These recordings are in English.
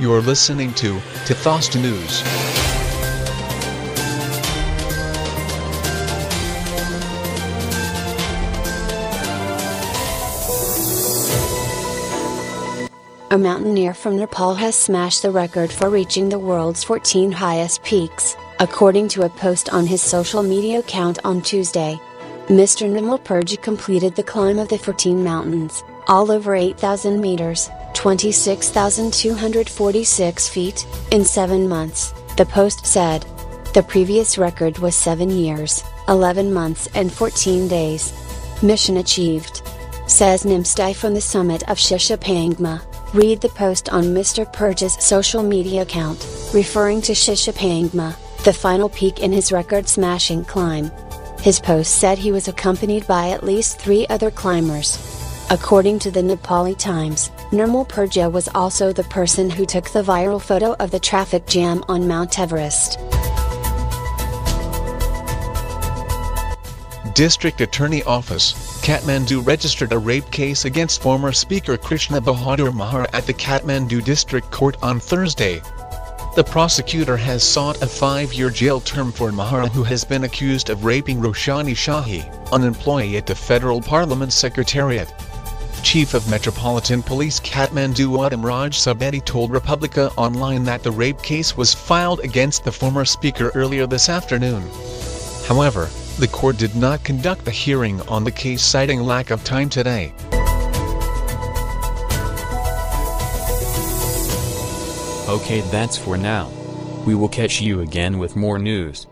You're listening to Tathastu News. A mountaineer from Nepal has smashed the record for reaching the world's 14 highest peaks, according to a post on his social media account on Tuesday. Mr. Nirmal Purja completed the climb of the 14 mountains, all over 8,000 meters, 26,246 feet, in 7 months, the post said. The previous record was 7 years, 11 months and 14 days. Mission achieved. Says Nimsdai from the summit of Shishapangma. Read the post on Mr. Purja's social media account, referring to Shishapangma, the final peak in his record smashing climb. His post said he was accompanied by at least three other climbers. According to the Nepali Times, Nirmal Purja was also the person who took the viral photo of the traffic jam on Mount Everest. District Attorney Office, Kathmandu registered a rape case against former Speaker Krishna Bahadur Mahara at the Kathmandu District Court on Thursday. The prosecutor has sought a five-year jail term for Mahara who has been accused of raping Roshani Shahi, an employee at the Federal Parliament Secretariat. Chief of Metropolitan Police Kathmandu Raj Subedi told Republica Online that the rape case was filed against the former speaker earlier this afternoon. However, the court did not conduct the hearing on the case citing lack of time today. Okay, that's for now. We will catch you again with more news.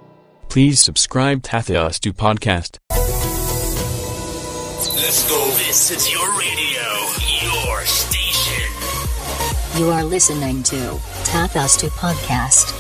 Please subscribe Tathastu Podcast. Let's go. This is your radio, your station. You are listening to Tathastu Podcast.